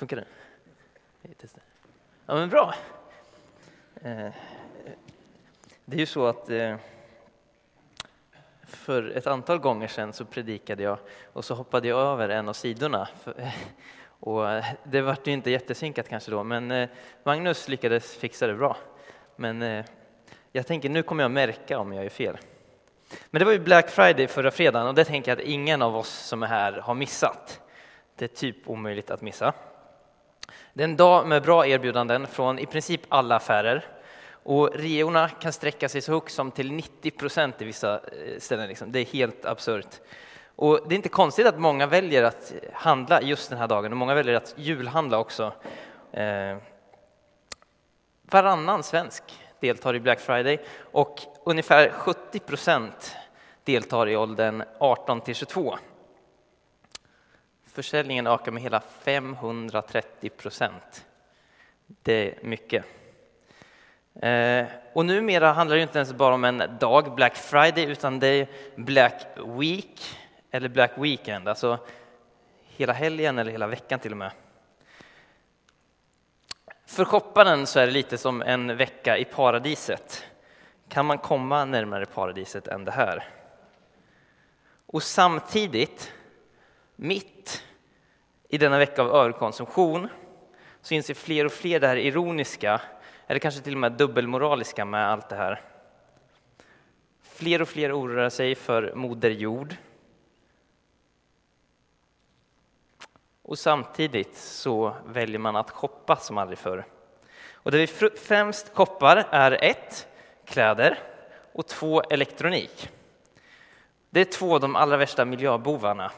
Funkar den? Ja, men bra. Eh, det är ju så att eh, för ett antal gånger sedan så predikade jag och så hoppade jag över en av sidorna. Och eh, det var ju inte jättesynkat kanske då, men Magnus lyckades fixa det bra. Men jag tänker nu kommer jag märka om jag är fel. Men det var ju Black Friday förra fredagen och det tänker jag att ingen av oss som är här har missat. Det är typ omöjligt att missa. Det är en dag med bra erbjudanden från i princip alla affärer och reorna kan sträcka sig så högt som till 90 procent i vissa eh, ställen. Liksom. Det är helt absurt. Och det är inte konstigt att många väljer att handla just den här dagen och många väljer att julhandla också. Eh, varannan svensk deltar i Black Friday och ungefär 70 procent deltar i åldern 18 till 22. Försäljningen ökar med hela 530 procent. Det är mycket. Eh, och numera handlar det inte ens bara om en dag, Black Friday, utan det är Black Week eller Black Weekend, alltså hela helgen eller hela veckan till och med. För shopparen så är det lite som en vecka i paradiset. Kan man komma närmare paradiset än det här? Och samtidigt, mitt i denna vecka av överkonsumtion, så inser fler och fler det här ironiska, eller kanske till och med dubbelmoraliska med allt det här. Fler och fler oroar sig för Moder Jord. Och samtidigt så väljer man att shoppa som aldrig förr. Och det vi främst shoppar är ett, kläder och två, elektronik. Det är två av de allra värsta miljöbovarna.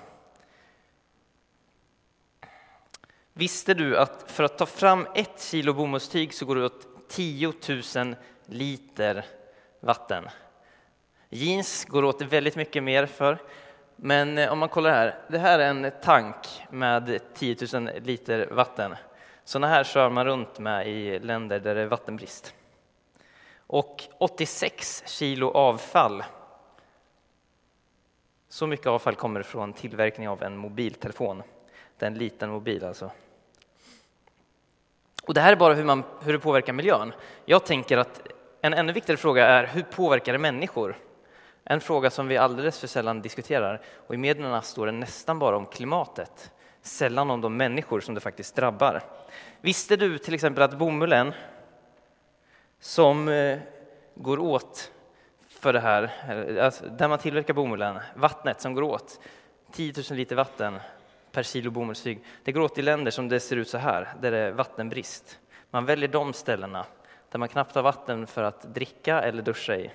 Visste du att för att ta fram ett kilo bomullstyg så går det åt 10 000 liter vatten? Jeans går åt väldigt mycket mer för. Men eh, om man kollar här, det här är en tank med 10 000 liter vatten. Sådana här kör man runt med i länder där det är vattenbrist. Och 86 kilo avfall. Så mycket avfall kommer från tillverkning av en mobiltelefon. Det är en liten mobil alltså. Och det här är bara hur, man, hur det påverkar miljön. Jag tänker att en ännu viktigare fråga är hur påverkar det människor? En fråga som vi alldeles för sällan diskuterar och i medierna står det nästan bara om klimatet, sällan om de människor som det faktiskt drabbar. Visste du till exempel att bomullen som eh, går åt för det här, alltså där man tillverkar bomullen, vattnet som går åt, 10 000 liter vatten per kilo bomullstyg, det går åt i länder som det ser ut så här, där det är vattenbrist. Man väljer de ställena där man knappt har vatten för att dricka eller duscha i.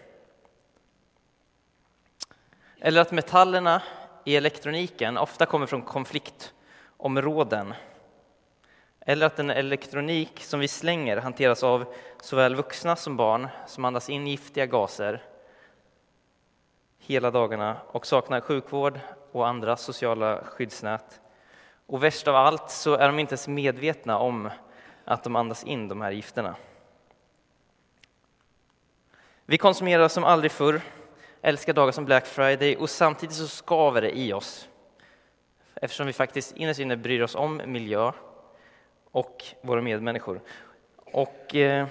Eller att metallerna i elektroniken ofta kommer från konfliktområden. Eller att den elektronik som vi slänger hanteras av såväl vuxna som barn som andas in giftiga gaser hela dagarna och saknar sjukvård och andra sociala skyddsnät. Och värst av allt så är de inte ens medvetna om att de andas in de här gifterna. Vi konsumerar som aldrig förr älskar dagar som Black Friday och samtidigt så skaver det i oss eftersom vi faktiskt innerst inne bryr oss om miljö och våra medmänniskor. Och eh,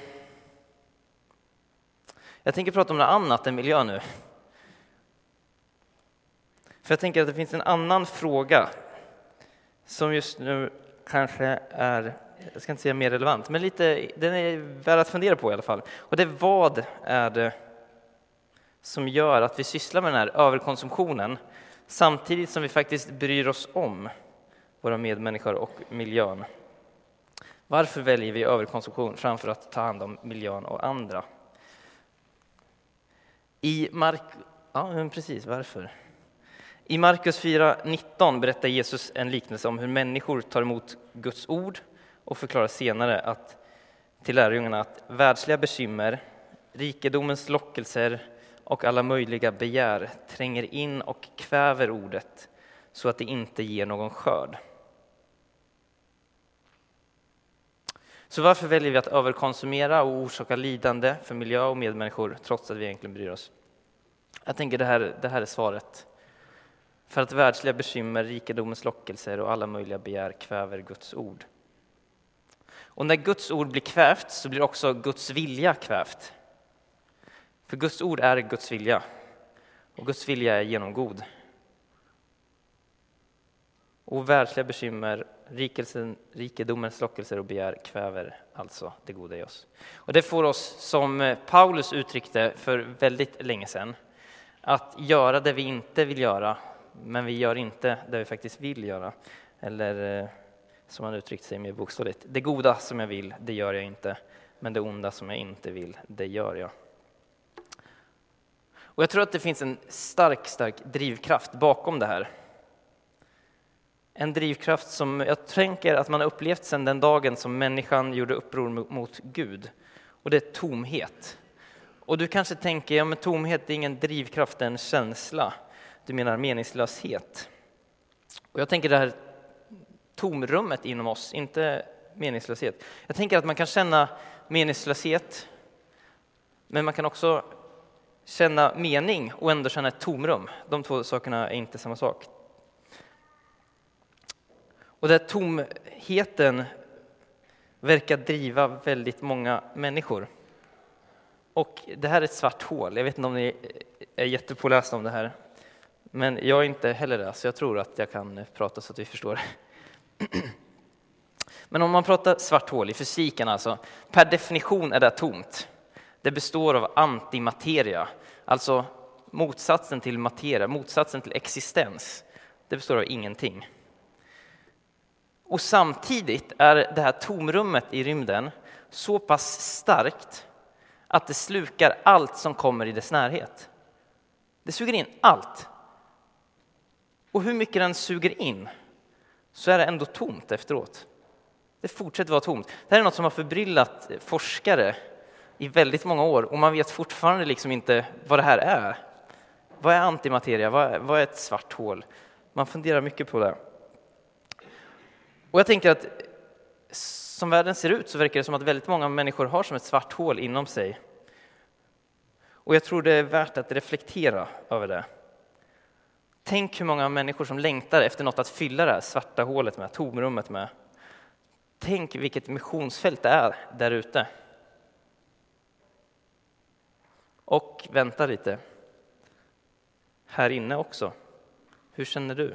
jag tänker prata om något annat än miljö nu. För jag tänker att det finns en annan fråga som just nu kanske är, jag ska inte säga mer relevant, men lite, den är värd att fundera på i alla fall. Och det är vad är det som gör att vi sysslar med den här överkonsumtionen samtidigt som vi faktiskt bryr oss om våra medmänniskor och miljön. Varför väljer vi överkonsumtion framför att ta hand om miljön och andra? I Mark... Ja, men precis, varför? I Markus 4.19 berättar Jesus en liknelse om hur människor tar emot Guds ord och förklarar senare att, till lärjungarna att världsliga bekymmer, rikedomens lockelser och alla möjliga begär tränger in och kväver ordet så att det inte ger någon skörd. Så varför väljer vi att överkonsumera och orsaka lidande för miljö och medmänniskor trots att vi egentligen bryr oss? Jag tänker det här, det här är svaret. För att världsliga bekymmer, rikedomens lockelser och alla möjliga begär kväver Guds ord. Och när Guds ord blir kvävt så blir också Guds vilja kvävt. För Guds ord är Guds vilja och Guds vilja är genomgod. Och världsliga bekymmer, rikelsen, rikedomens lockelser och begär kväver alltså det goda i oss. Och det får oss, som Paulus uttryckte för väldigt länge sedan, att göra det vi inte vill göra, men vi gör inte det vi faktiskt vill göra. Eller eh, som han uttryckte sig mer bokstavligt, det goda som jag vill, det gör jag inte, men det onda som jag inte vill, det gör jag. Och jag tror att det finns en stark, stark drivkraft bakom det här. En drivkraft som jag tänker att man har upplevt sedan den dagen som människan gjorde uppror mot Gud. Och det är tomhet. Och du kanske tänker, ja men tomhet är ingen drivkraft, det är en känsla. Du menar meningslöshet. Och jag tänker det här tomrummet inom oss, inte meningslöshet. Jag tänker att man kan känna meningslöshet, men man kan också känna mening och ändå känna ett tomrum. De två sakerna är inte samma sak. Och den tomheten verkar driva väldigt många människor. Och det här är ett svart hål. Jag vet inte om ni är jättepålästa om det här. Men jag är inte heller det, så jag tror att jag kan eh, prata så att vi förstår. Men om man pratar svart hål i fysiken alltså, per definition är det tomt. Det består av antimateria, alltså motsatsen till materia, motsatsen till existens. Det består av ingenting. Och samtidigt är det här tomrummet i rymden så pass starkt att det slukar allt som kommer i dess närhet. Det suger in allt. Och hur mycket den suger in så är det ändå tomt efteråt. Det fortsätter vara tomt. Det här är något som har förbryllat forskare i väldigt många år och man vet fortfarande liksom inte vad det här är. Vad är antimateria? Vad är ett svart hål? Man funderar mycket på det. Och jag tänker att som världen ser ut så verkar det som att väldigt många människor har som ett svart hål inom sig. Och jag tror det är värt att reflektera över det. Tänk hur många människor som längtar efter något att fylla det här svarta hålet med, tomrummet med. Tänk vilket missionsfält det är där ute. Och vänta lite. Här inne också. Hur känner du?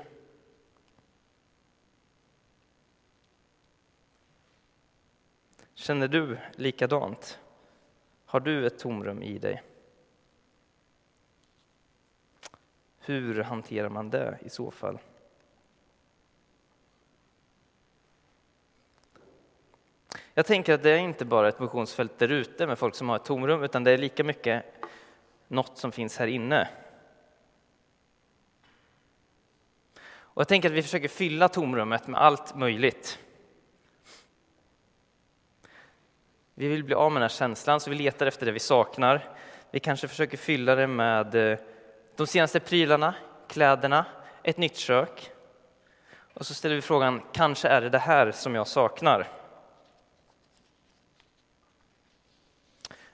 Känner du likadant? Har du ett tomrum i dig? Hur hanterar man det i så fall? Jag tänker att det är inte bara ett motionsfält där ute med folk som har ett tomrum, utan det är lika mycket något som finns här inne. Och jag tänker att vi försöker fylla tomrummet med allt möjligt. Vi vill bli av med den här känslan, så vi letar efter det vi saknar. Vi kanske försöker fylla det med eh, de senaste prylarna, kläderna, ett nytt kök. Och så ställer vi frågan, kanske är det det här som jag saknar?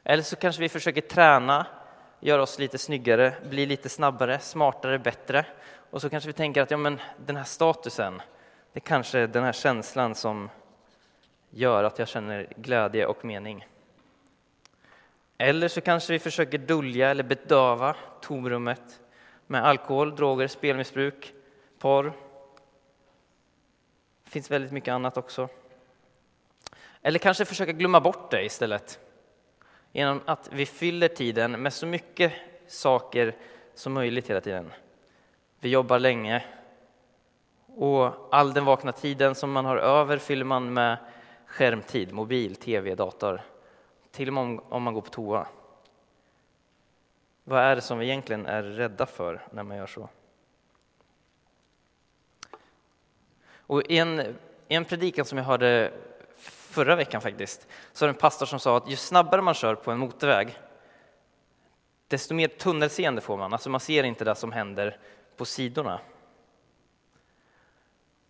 Eller så kanske vi försöker träna, göra oss lite snyggare, bli lite snabbare, smartare, bättre. Och så kanske vi tänker att ja, men den här statusen, det är kanske den här känslan som gör att jag känner glädje och mening. Eller så kanske vi försöker dölja eller bedöva tomrummet med alkohol, droger, spelmissbruk, porr. Det finns väldigt mycket annat också. Eller kanske försöka glömma bort det istället. Genom att vi fyller tiden med så mycket saker som möjligt hela tiden. Vi jobbar länge och all den vakna tiden som man har över fyller man med skärmtid, mobil, tv, dator. Till och med om man går på toa. Vad är det som vi egentligen är rädda för när man gör så? Och i en, i en predikan som jag hörde förra veckan faktiskt, så var det en pastor som sa att ju snabbare man kör på en motorväg, desto mer tunnelseende får man. Alltså man ser inte det som händer på sidorna.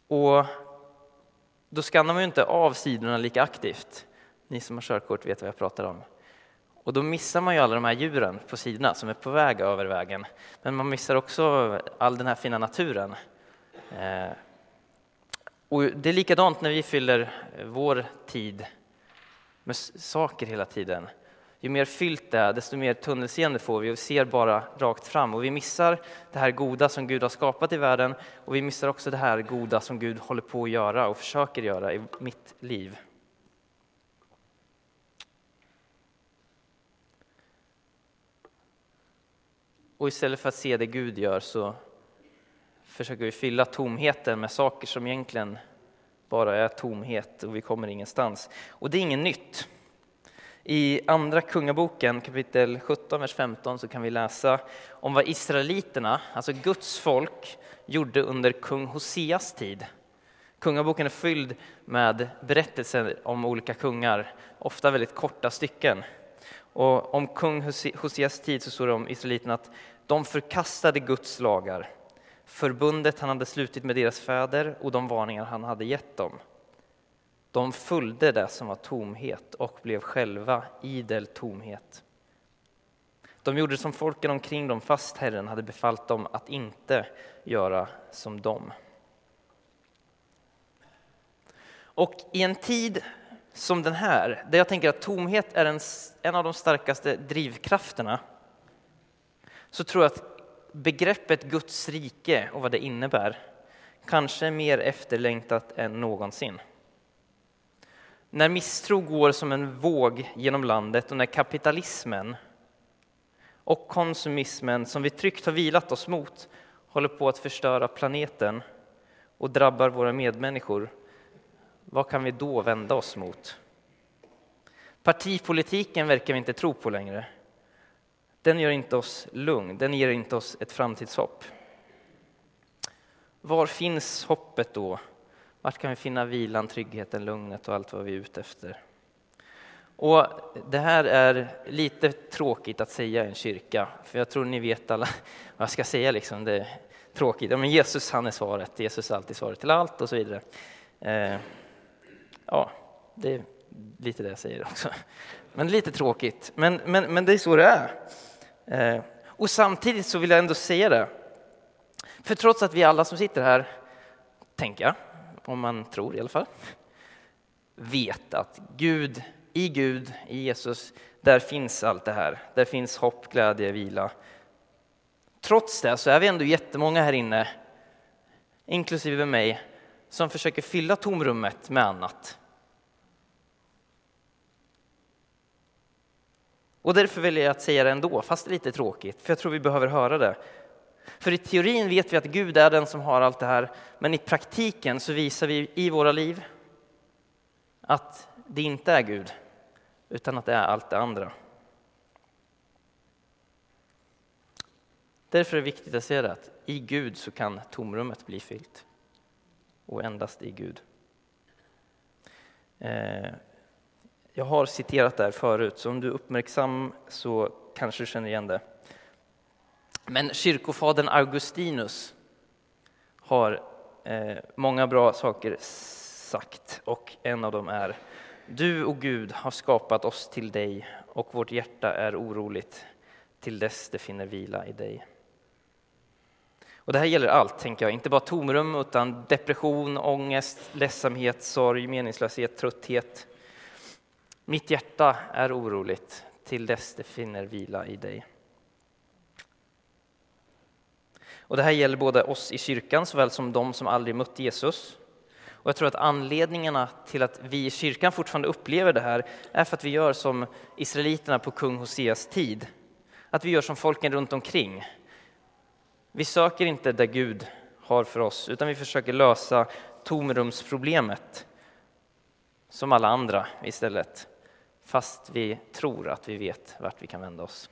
Och då skannar man ju inte av sidorna lika aktivt. Ni som har körkort vet vad jag pratar om. Och då missar man ju alla de här djuren på sidorna som är på väg över vägen. Men man missar också all den här fina naturen. Eh, och det är likadant när vi fyller eh, vår tid med saker hela tiden. Ju mer fyllt det är, desto mer tunnelseende får vi och vi ser bara rakt fram. Och vi missar det här goda som Gud har skapat i världen och vi missar också det här goda som Gud håller på att göra och försöker göra i mitt liv. Och istället för att se det Gud gör så försöker vi fylla tomheten med saker som egentligen bara är tomhet och vi kommer ingenstans. Och det är inget nytt. I Andra Kungaboken kapitel 17, vers 15 så kan vi läsa om vad israeliterna, alltså Guds folk, gjorde under kung Hoseas tid. Kungaboken är fylld med berättelser om olika kungar, ofta väldigt korta stycken. Och om kung Hoseas tid så står det om israeliterna att de förkastade Guds lagar, förbundet han hade slutit med deras fäder och de varningar han hade gett dem. De följde det som var tomhet och blev själva idel tomhet. De gjorde som folken omkring dem fast Herren hade befallt dem att inte göra som dem. Och i en tid som den här, där jag tänker att tomhet är en, en av de starkaste drivkrafterna, så tror jag att begreppet Guds rike och vad det innebär kanske är mer efterlängtat än någonsin. När misstro går som en våg genom landet och när kapitalismen och konsumismen som vi tryggt har vilat oss mot håller på att förstöra planeten och drabbar våra medmänniskor, vad kan vi då vända oss mot? Partipolitiken verkar vi inte tro på längre. Den gör inte oss lugn, den ger inte oss ett framtidshopp. Var finns hoppet då vart kan vi finna vilan, tryggheten, lugnet och allt vad vi är ute efter? Och det här är lite tråkigt att säga i en kyrka, för jag tror ni vet alla vad jag ska säga. Liksom. Det är tråkigt. Ja, men Jesus han är svaret, Jesus är alltid svaret till allt och så vidare. Eh, Ja, det är lite det jag säger också. Men lite tråkigt, men, men, men det är så det är. Eh, och samtidigt så vill jag ändå säga det. För trots att vi alla som sitter här, tänker jag, om man tror i alla fall, vet att Gud, i Gud, i Jesus, där finns allt det här. Där finns hopp, glädje, vila. Trots det så är vi ändå jättemånga här inne, inklusive mig, som försöker fylla tomrummet med annat. Och därför väljer jag att säga det ändå, fast lite tråkigt, för jag tror vi behöver höra det. För i teorin vet vi att Gud är den som har allt det här, men i praktiken så visar vi i våra liv att det inte är Gud, utan att det är allt det andra. Därför är det viktigt att se det, att i Gud så kan tomrummet bli fyllt. Och endast i Gud. Eh, jag har citerat det här förut, så om du är uppmärksam så kanske du känner igen det. Men kyrkofadern Augustinus har eh, många bra saker sagt och en av dem är Du och Gud har skapat oss till dig och vårt hjärta är oroligt till dess det finner vila i dig. Och det här gäller allt, tänker jag, inte bara tomrum utan depression, ångest, ledsamhet, sorg, meningslöshet, trötthet. Mitt hjärta är oroligt till dess det finner vila i dig. Och det här gäller både oss i kyrkan såväl som de som aldrig mött Jesus. Och jag tror att anledningarna till att vi i kyrkan fortfarande upplever det här är för att vi gör som israeliterna på kung Hoseas tid. Att vi gör som folken runt omkring. Vi söker inte det Gud har för oss, utan vi försöker lösa tomrumsproblemet som alla andra istället, fast vi tror att vi vet vart vi kan vända oss.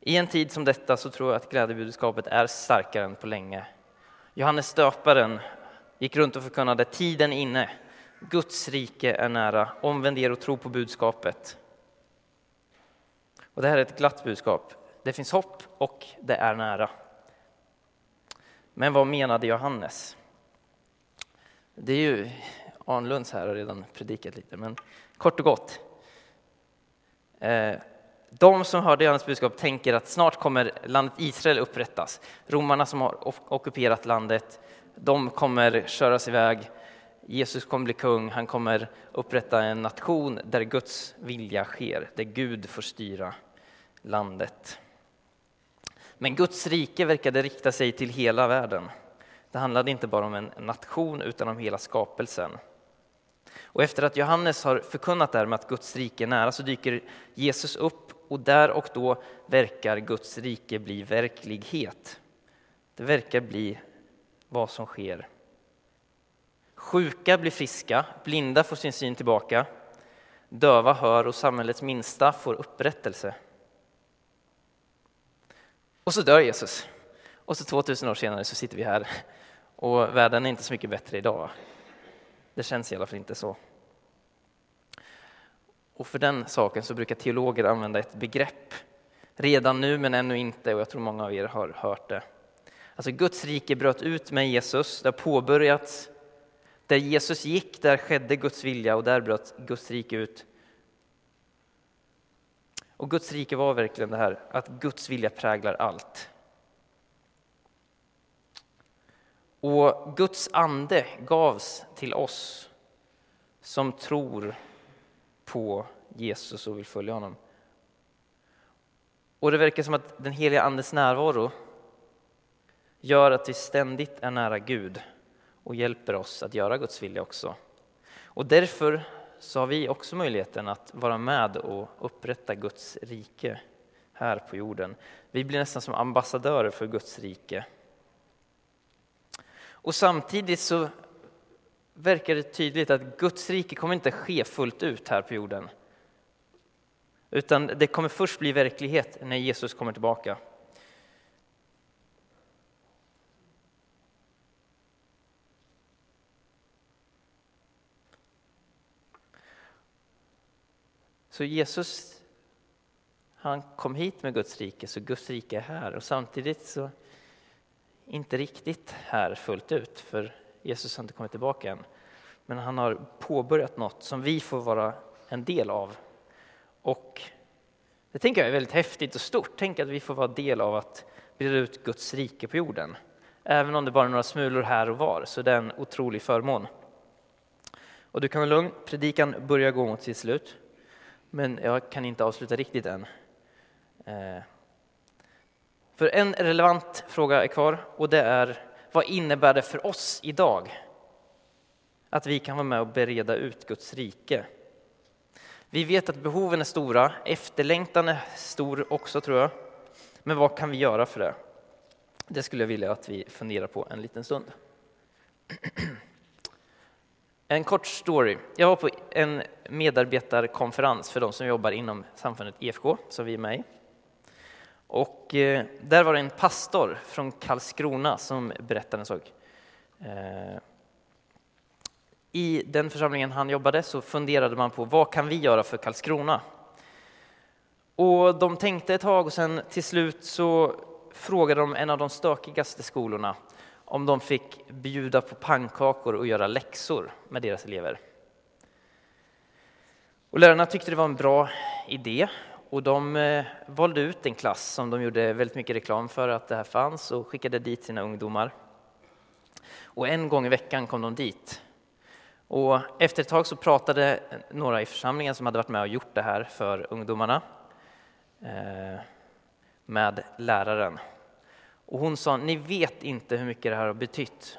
I en tid som detta så tror jag att glädjebudskapet är starkare än på länge. Johannes döparen gick runt och förkunnade tiden inne, Guds rike är nära, omvänd er och tro på budskapet. Och det här är ett glatt budskap. Det finns hopp och det är nära. Men vad menade Johannes? Det är ju Arnlunds här har redan predikat lite, men kort och gott. Eh, de som hörde Johannes budskap tänker att snart kommer landet Israel upprättas. Romarna som har ockuperat landet, de kommer köras iväg. Jesus kommer bli kung, han kommer upprätta en nation där Guds vilja sker, där Gud får styra landet. Men Guds rike verkade rikta sig till hela världen. Det handlade inte bara om en nation utan om hela skapelsen. Och efter att Johannes har förkunnat det här med att Guds rike är nära så dyker Jesus upp och där och då verkar Guds rike bli verklighet. Det verkar bli vad som sker. Sjuka blir friska, blinda får sin syn tillbaka, döva hör och samhällets minsta får upprättelse. Och så dör Jesus. Och så 2000 år senare så sitter vi här och världen är inte så mycket bättre idag. Det känns i alla fall inte så. Och för den saken så brukar teologer använda ett begrepp redan nu men ännu inte och jag tror många av er har hört det. Alltså Guds rike bröt ut med Jesus, det har påbörjats. Där Jesus gick, där skedde Guds vilja och där bröt Guds rike ut. Och Guds rike var verkligen det här att Guds vilja präglar allt. Och Guds ande gavs till oss som tror på Jesus och vill följa honom. Och det verkar som att den heliga Andes närvaro gör att vi ständigt är nära Gud och hjälper oss att göra Guds vilja också. Och därför så har vi också möjligheten att vara med och upprätta Guds rike här på jorden. Vi blir nästan som ambassadörer för Guds rike. Och samtidigt så verkar det tydligt att Guds rike kommer inte ske fullt ut här på jorden. Utan det kommer först bli verklighet när Jesus kommer tillbaka. Så Jesus, han kom hit med Guds rike, så Guds rike är här. Och samtidigt så inte riktigt här fullt ut, för Jesus har inte kommit tillbaka än. Men han har påbörjat något som vi får vara en del av. Och det tänker jag är väldigt häftigt och stort. Tänk att vi får vara del av att breda ut Guds rike på jorden. Även om det bara är några smulor här och var, så det är en otrolig förmån. Och du kan vara lugn, predikan börjar gå mot sitt slut. Men jag kan inte avsluta riktigt än. Eh, för en relevant fråga är kvar och det är vad innebär det för oss idag att vi kan vara med och bereda ut Guds rike? Vi vet att behoven är stora, efterlängtan är stor också tror jag. Men vad kan vi göra för det? Det skulle jag vilja att vi funderar på en liten stund. En kort story. Jag var på en medarbetarkonferens för de som jobbar inom samfundet EFK, som vi är med i. Och eh, där var det en pastor från Karlskrona som berättade en sak. Eh, I den församlingen han jobbade så funderade man på vad kan vi göra för Karlskrona? Och de tänkte ett tag och sen till slut så frågade de en av de stökigaste skolorna om de fick bjuda på pannkakor och göra läxor med deras elever. Och lärarna tyckte det var en bra idé och de eh, valde ut en klass som de gjorde väldigt mycket reklam för att det här fanns och skickade dit sina ungdomar. Och en gång i veckan kom de dit. Och efter ett tag så pratade några i församlingen som hade varit med och gjort det här för ungdomarna eh, med läraren. Och hon sa, ni vet inte hur mycket det här har betytt.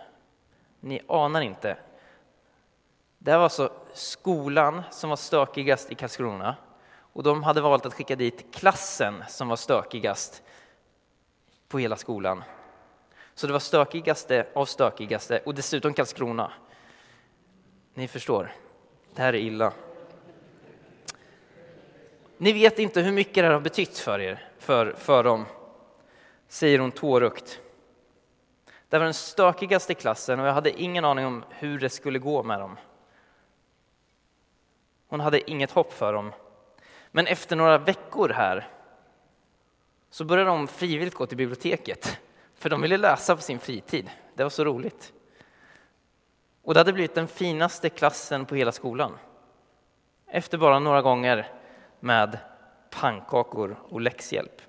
Ni anar inte. Det här var alltså skolan som var stökigast i Karlskrona och de hade valt att skicka dit klassen som var stökigast på hela skolan. Så det var stökigaste av stökigaste och dessutom Karlskrona. Ni förstår, det här är illa. Ni vet inte hur mycket det här har betytt för er, för, för dem säger hon tårögt. Det var den stökigaste klassen och jag hade ingen aning om hur det skulle gå med dem. Hon hade inget hopp för dem. Men efter några veckor här så började de frivilligt gå till biblioteket för de ville läsa på sin fritid. Det var så roligt. Och det hade blivit den finaste klassen på hela skolan. Efter bara några gånger med pannkakor och läxhjälp.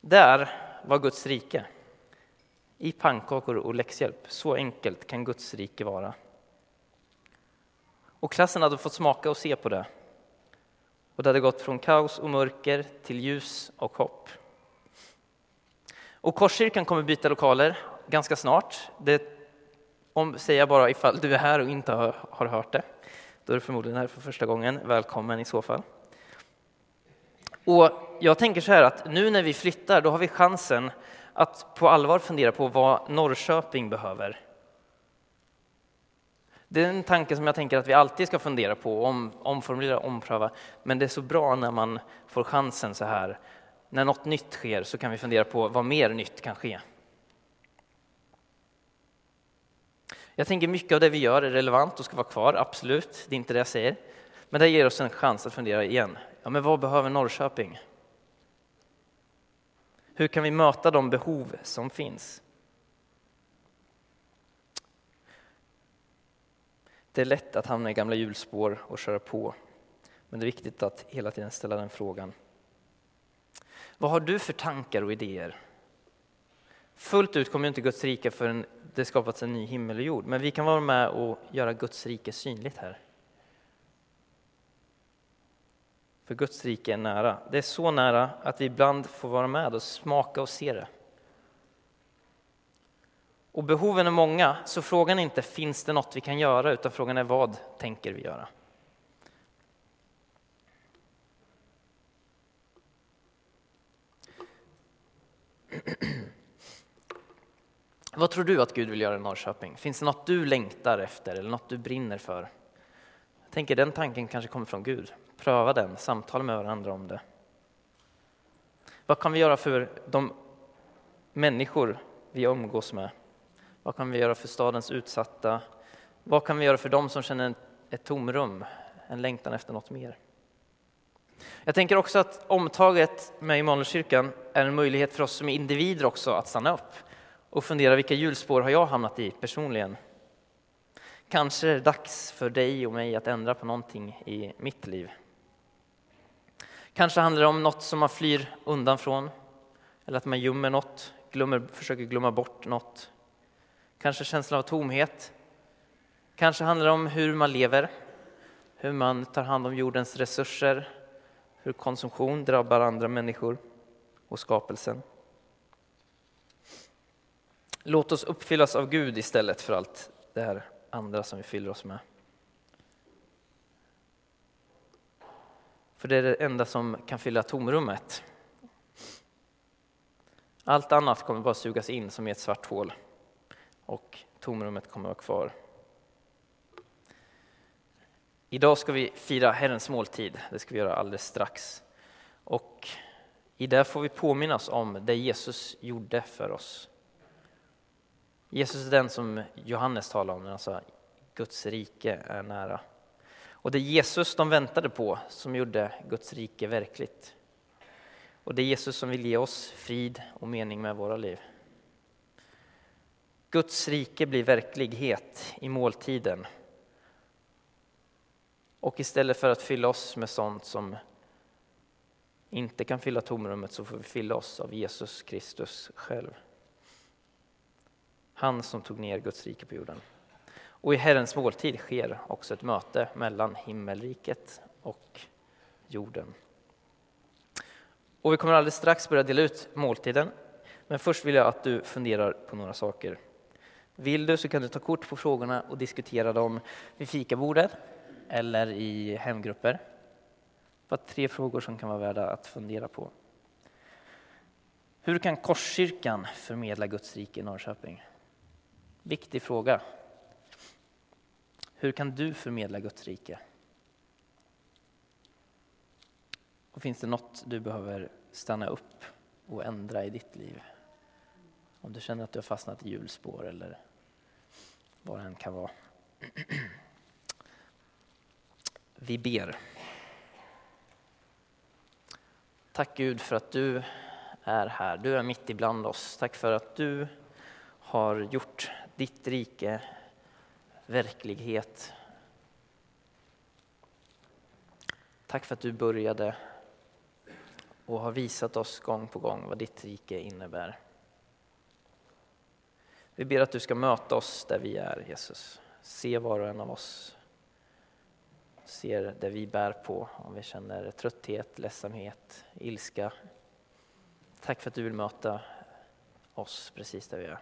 Där var Guds rike. I pannkakor och läxhjälp. Så enkelt kan Guds rike vara. Och klassen hade fått smaka och se på det. Och det hade gått från kaos och mörker till ljus och hopp. Och Korskyrkan kommer byta lokaler ganska snart. Det om, säger jag bara ifall du är här och inte har, har hört det. Då är du förmodligen här för första gången. Välkommen i så fall. Och jag tänker så här att nu när vi flyttar, då har vi chansen att på allvar fundera på vad Norrköping behöver. Det är en tanke som jag tänker att vi alltid ska fundera på, om, omformulera, ompröva. Men det är så bra när man får chansen så här. När något nytt sker så kan vi fundera på vad mer nytt kan ske. Jag tänker mycket av det vi gör är relevant och ska vara kvar, absolut. Det är inte det jag säger. Men det ger oss en chans att fundera igen. Ja, men vad behöver Norrköping? Hur kan vi möta de behov som finns? Det är lätt att hamna i gamla hjulspår och köra på. Men det är viktigt att hela tiden ställa den frågan. Vad har du för tankar och idéer? Fullt ut kommer inte Guds rike förrän det skapats en ny himmel och jord. Men vi kan vara med och göra Guds rike synligt här. För Guds rike är nära. Det är så nära att vi ibland får vara med och smaka och se det. Och behoven är många, så frågan är inte finns det något vi kan göra, utan frågan är vad tänker vi göra? Vad tror du att Gud vill göra i Norrköping? Finns det något du längtar efter eller något du brinner för? Jag tänker den tanken kanske kommer från Gud. Pröva den, samtala med varandra om det. Vad kan vi göra för de människor vi umgås med? Vad kan vi göra för stadens utsatta? Vad kan vi göra för dem som känner ett tomrum, en längtan efter något mer? Jag tänker också att omtaget med Immanuelskyrkan är en möjlighet för oss som individer också att stanna upp och fundera vilka hjulspår har jag hamnat i personligen? Kanske är det dags för dig och mig att ändra på någonting i mitt liv. Kanske handlar det om något som man flyr undan från, eller att man gömmer något, glömmer, försöker glömma bort något. Kanske känslan av tomhet. Kanske handlar det om hur man lever, hur man tar hand om jordens resurser, hur konsumtion drabbar andra människor och skapelsen. Låt oss uppfyllas av Gud istället för allt det här andra som vi fyller oss med. För det är det enda som kan fylla tomrummet. Allt annat kommer bara sugas in som i ett svart hål och tomrummet kommer vara kvar. Idag ska vi fira Herrens måltid, det ska vi göra alldeles strax. Och i det får vi påminnas om det Jesus gjorde för oss. Jesus är den som Johannes talar om när han sa Guds rike är nära. Och det är Jesus de väntade på som gjorde Guds rike verkligt. Och det är Jesus som vill ge oss frid och mening med våra liv. Guds rike blir verklighet i måltiden. Och istället för att fylla oss med sånt som inte kan fylla tomrummet så får vi fylla oss av Jesus Kristus själv. Han som tog ner Guds rike på jorden. Och i Herrens måltid sker också ett möte mellan himmelriket och jorden. Och vi kommer alldeles strax börja dela ut måltiden. Men först vill jag att du funderar på några saker. Vill du så kan du ta kort på frågorna och diskutera dem vid fikabordet eller i hemgrupper. Bara tre frågor som kan vara värda att fundera på. Hur kan Korskyrkan förmedla Guds rike i Norrköping? Viktig fråga. Hur kan du förmedla Guds rike? Och finns det något du behöver stanna upp och ändra i ditt liv? Om du känner att du har fastnat i hjulspår eller vad det än kan vara. Vi ber. Tack Gud för att du är här. Du är mitt ibland oss. Tack för att du har gjort ditt rike verklighet. Tack för att du började och har visat oss gång på gång vad ditt rike innebär. Vi ber att du ska möta oss där vi är, Jesus. Se var och en av oss. Se det vi bär på, om vi känner trötthet, ledsamhet, ilska. Tack för att du vill möta oss precis där vi är.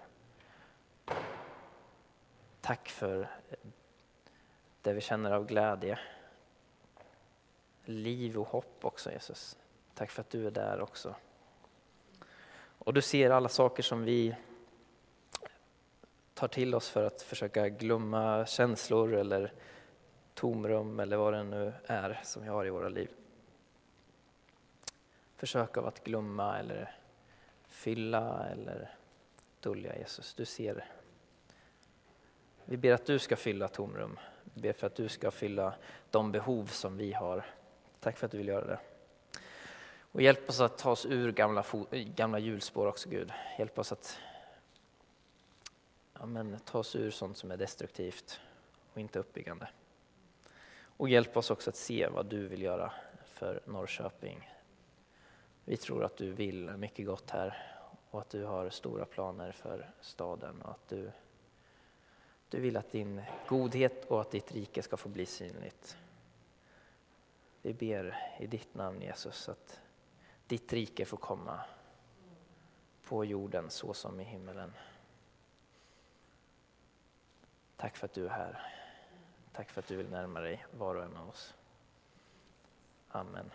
Tack för det vi känner av glädje, liv och hopp också Jesus. Tack för att du är där också. Och du ser alla saker som vi tar till oss för att försöka glömma känslor eller tomrum eller vad det nu är som vi har i våra liv. Försök av att glömma eller fylla eller dölja Jesus. Du ser. Vi ber att du ska fylla tomrum. Vi ber för att du ska fylla de behov som vi har. Tack för att du vill göra det. Och hjälp oss att ta oss ur gamla, gamla hjulspår också Gud. Hjälp oss att ja, men, ta oss ur sånt som är destruktivt och inte uppbyggande. Och hjälp oss också att se vad du vill göra för Norrköping. Vi tror att du vill mycket gott här och att du har stora planer för staden och att du, du vill att din godhet och att ditt rike ska få bli synligt. Vi ber i ditt namn Jesus att ditt rike får komma på jorden så som i himmelen. Tack för att du är här. Tack för att du vill närma dig var och en av oss. Amen.